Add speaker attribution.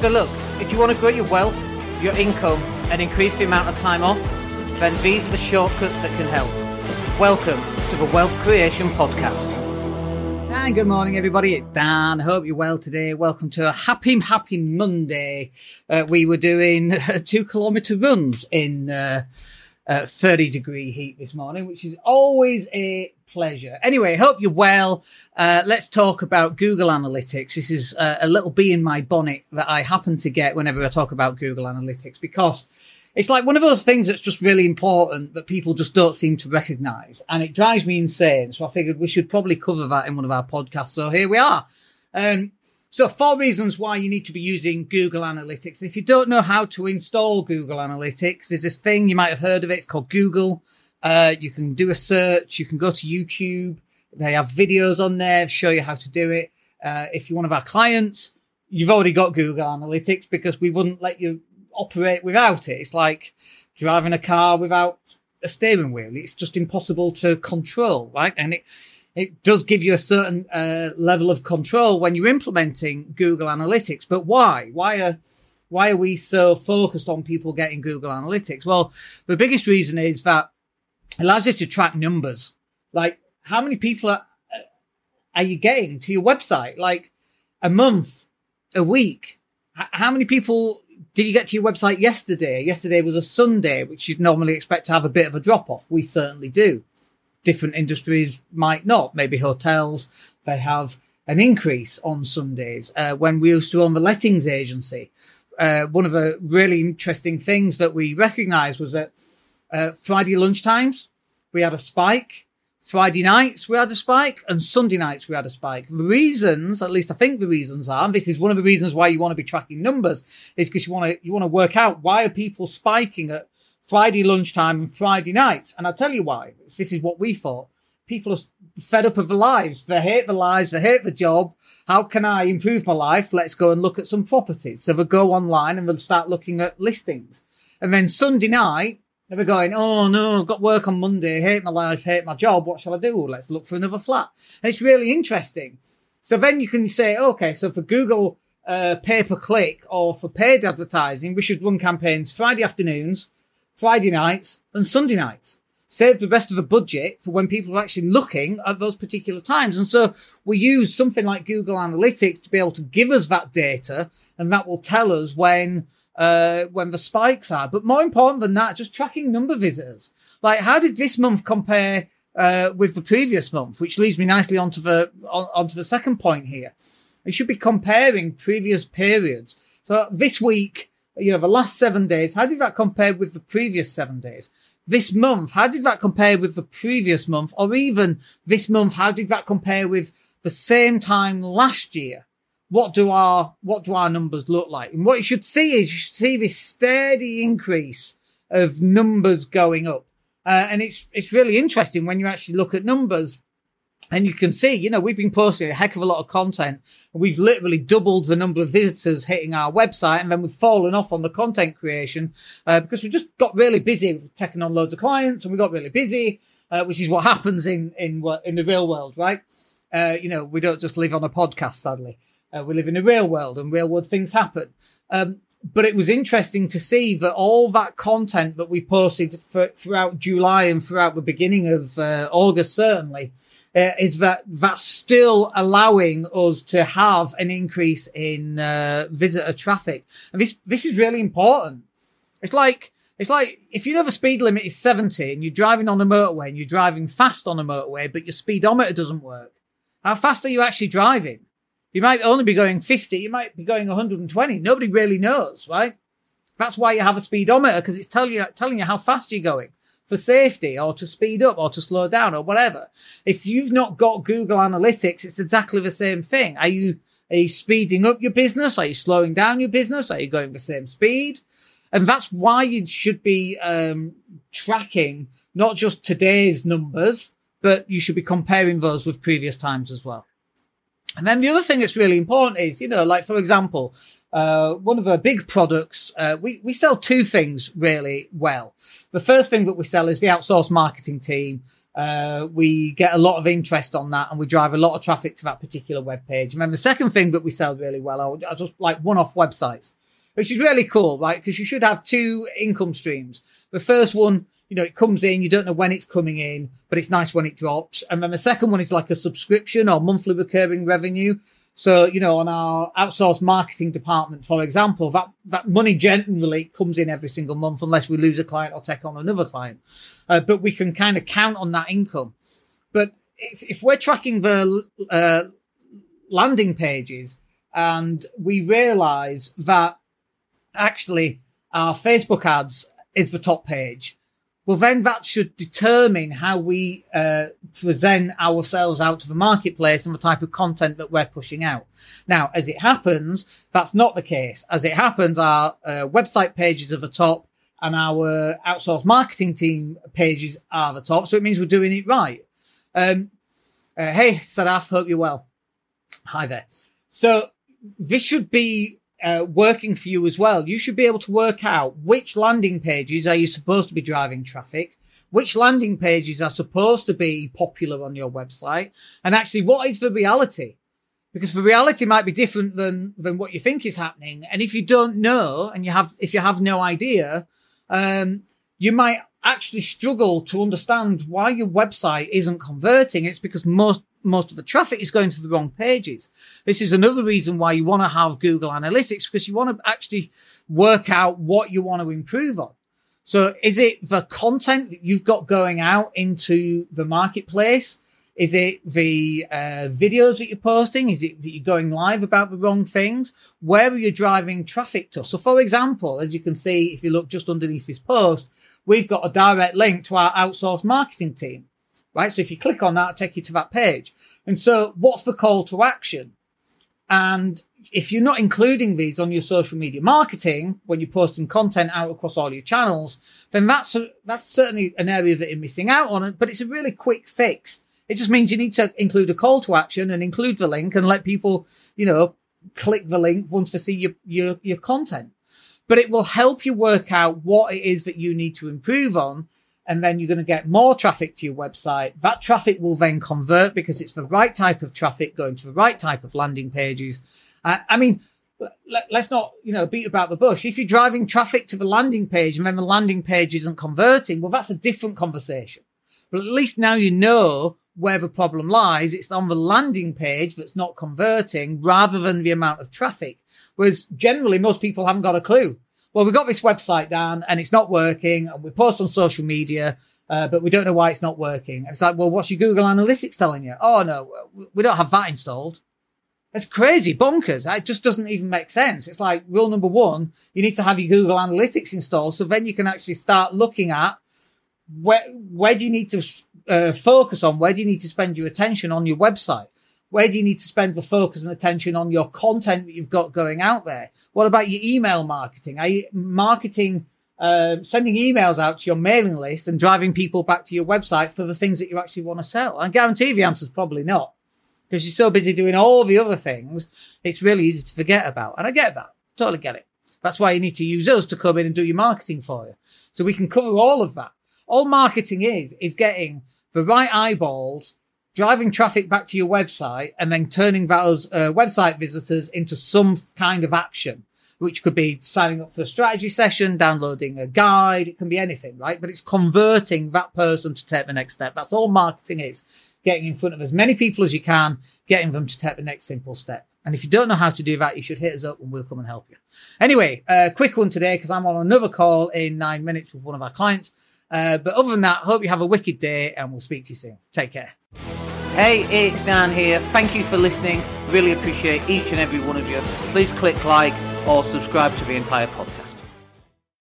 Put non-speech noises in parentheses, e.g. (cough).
Speaker 1: So look, if you want to grow your wealth, your income, and increase the amount of time off, then these are the shortcuts that can help. Welcome to the Wealth Creation Podcast. And good morning, everybody. It's Dan. Hope you're well today. Welcome to a happy, happy Monday. Uh, we were doing uh, (laughs) two kilometer runs in uh, uh, 30 degree heat this morning, which is always a pleasure. Anyway, hope you're well. Uh, let's talk about Google Analytics. This is uh, a little bee in my bonnet that I happen to get whenever I talk about Google Analytics because it's like one of those things that's just really important that people just don't seem to recognize. And it drives me insane. So I figured we should probably cover that in one of our podcasts. So here we are. Um, so four reasons why you need to be using Google Analytics. If you don't know how to install Google Analytics, there's this thing you might have heard of it. It's called Google. Uh, you can do a search. You can go to YouTube. They have videos on there show you how to do it. Uh, if you're one of our clients, you've already got Google Analytics because we wouldn't let you operate without it. It's like driving a car without a steering wheel. It's just impossible to control, right? And it, it does give you a certain uh, level of control when you're implementing Google Analytics. But why? Why are why are we so focused on people getting Google Analytics? Well, the biggest reason is that it allows you to track numbers. Like how many people are, are you getting to your website? Like a month, a week. how many people did you get to your website yesterday? Yesterday was a Sunday, which you'd normally expect to have a bit of a drop off. We certainly do. Different industries might not. Maybe hotels, they have an increase on Sundays. Uh, when we used to own the lettings agency, uh, one of the really interesting things that we recognized was that uh, Friday lunchtimes, we had a spike Friday nights we had a spike and Sunday nights we had a spike. The reasons, at least I think the reasons are, and this is one of the reasons why you want to be tracking numbers, is because you want to you want to work out why are people spiking at Friday lunchtime and Friday night. And I'll tell you why. This is what we thought. People are fed up of their lives. They hate their lives. They hate the job. How can I improve my life? Let's go and look at some properties. So they go online and they'll start looking at listings. And then Sunday night, they're going, oh no, I've got work on Monday, hate my life, hate my job, what shall I do? Let's look for another flat. And it's really interesting. So then you can say, okay, so for Google uh, pay per click or for paid advertising, we should run campaigns Friday afternoons, Friday nights, and Sunday nights. Save the rest of the budget for when people are actually looking at those particular times. And so we use something like Google Analytics to be able to give us that data, and that will tell us when uh, when the spikes are. But more important than that, just tracking number visitors. Like, how did this month compare uh, with the previous month? Which leads me nicely onto the on, onto the second point here. You should be comparing previous periods. So this week, you know, the last seven days, how did that compare with the previous seven days? This month, how did that compare with the previous month? Or even this month, how did that compare with the same time last year? what do our what do our numbers look like? And what you should see is you should see this steady increase of numbers going up, uh, and it's it's really interesting when you actually look at numbers. And you can see, you know, we've been posting a heck of a lot of content. We've literally doubled the number of visitors hitting our website, and then we've fallen off on the content creation uh, because we just got really busy taking on loads of clients, and we got really busy, uh, which is what happens in in in the real world, right? Uh, you know, we don't just live on a podcast, sadly. Uh, we live in a real world and real world things happen. Um, but it was interesting to see that all that content that we posted for, throughout July and throughout the beginning of uh, August, certainly, uh, is that that's still allowing us to have an increase in uh, visitor traffic. And this this is really important. It's like it's like if you know the speed limit is 70 and you're driving on a motorway and you're driving fast on a motorway, but your speedometer doesn't work. How fast are you actually driving? You might only be going 50. You might be going 120. Nobody really knows, right? That's why you have a speedometer because it's telling you, telling you how fast you're going for safety or to speed up or to slow down or whatever. If you've not got Google Analytics, it's exactly the same thing. Are you, are you speeding up your business? Are you slowing down your business? Are you going the same speed? And that's why you should be, um, tracking not just today's numbers, but you should be comparing those with previous times as well. And then the other thing that's really important is, you know, like for example, uh, one of our big products, uh, we, we sell two things really well. The first thing that we sell is the outsourced marketing team. uh, we get a lot of interest on that and we drive a lot of traffic to that particular web page. And then the second thing that we sell really well are just like one off websites, which is really cool, right? Because you should have two income streams. The first one, you know, it comes in, you don't know when it's coming in, but it's nice when it drops. And then the second one is like a subscription or monthly recurring revenue. So, you know, on our outsourced marketing department, for example, that, that money generally comes in every single month unless we lose a client or take on another client. Uh, but we can kind of count on that income. But if, if we're tracking the uh, landing pages and we realize that actually our Facebook ads is the top page well, then that should determine how we uh, present ourselves out to the marketplace and the type of content that we're pushing out. Now, as it happens, that's not the case. As it happens, our uh, website pages are the top and our outsourced marketing team pages are the top. So it means we're doing it right. Um, uh, hey, Sadaf, hope you're well. Hi there. So this should be uh, working for you as well. You should be able to work out which landing pages are you supposed to be driving traffic, which landing pages are supposed to be popular on your website, and actually what is the reality. Because the reality might be different than, than what you think is happening. And if you don't know and you have, if you have no idea, um, you might actually struggle to understand why your website isn't converting. It's because most most of the traffic is going to the wrong pages. This is another reason why you want to have Google Analytics because you want to actually work out what you want to improve on. So is it the content that you've got going out into the marketplace? Is it the uh, videos that you're posting? Is it that you're going live about the wrong things? Where are you driving traffic to? So for example, as you can see, if you look just underneath this post, we've got a direct link to our outsourced marketing team right? So if you click on that, it'll take you to that page. And so what's the call to action? And if you're not including these on your social media marketing when you're posting content out across all your channels, then that's a, that's certainly an area that you're missing out on. But it's a really quick fix. It just means you need to include a call to action and include the link and let people, you know, click the link once they see your your your content. But it will help you work out what it is that you need to improve on and then you're going to get more traffic to your website. That traffic will then convert because it's the right type of traffic going to the right type of landing pages. Uh, I mean, let, us not, you know, beat about the bush. If you're driving traffic to the landing page and then the landing page isn't converting, well, that's a different conversation. But at least now you know where the problem lies. It's on the landing page that's not converting rather than the amount of traffic. Whereas generally most people haven't got a clue well, we've got this website down and it's not working and we post on social media, uh, but we don't know why it's not working. And it's like, well, what's your Google Analytics telling you? Oh, no, we don't have that installed. That's crazy, bonkers. It just doesn't even make sense. It's like rule number one, you need to have your Google Analytics installed. So then you can actually start looking at where, where do you need to uh, focus on? Where do you need to spend your attention on your website? Where do you need to spend the focus and attention on your content that you've got going out there? What about your email marketing? Are you marketing, uh, sending emails out to your mailing list and driving people back to your website for the things that you actually want to sell? I guarantee the answer is probably not because you're so busy doing all the other things. It's really easy to forget about. And I get that. Totally get it. That's why you need to use us to come in and do your marketing for you. So we can cover all of that. All marketing is, is getting the right eyeballs driving traffic back to your website and then turning those uh, website visitors into some kind of action, which could be signing up for a strategy session, downloading a guide. It can be anything, right? But it's converting that person to take the next step. That's all marketing is getting in front of as many people as you can, getting them to take the next simple step. And if you don't know how to do that, you should hit us up and we'll come and help you. Anyway, a uh, quick one today because I'm on another call in nine minutes with one of our clients. Uh, but other than that, hope you have a wicked day and we'll speak to you soon. Take care. Hey, it's Dan here. Thank you for listening. Really appreciate each and every one of you. Please click like or subscribe to the entire podcast.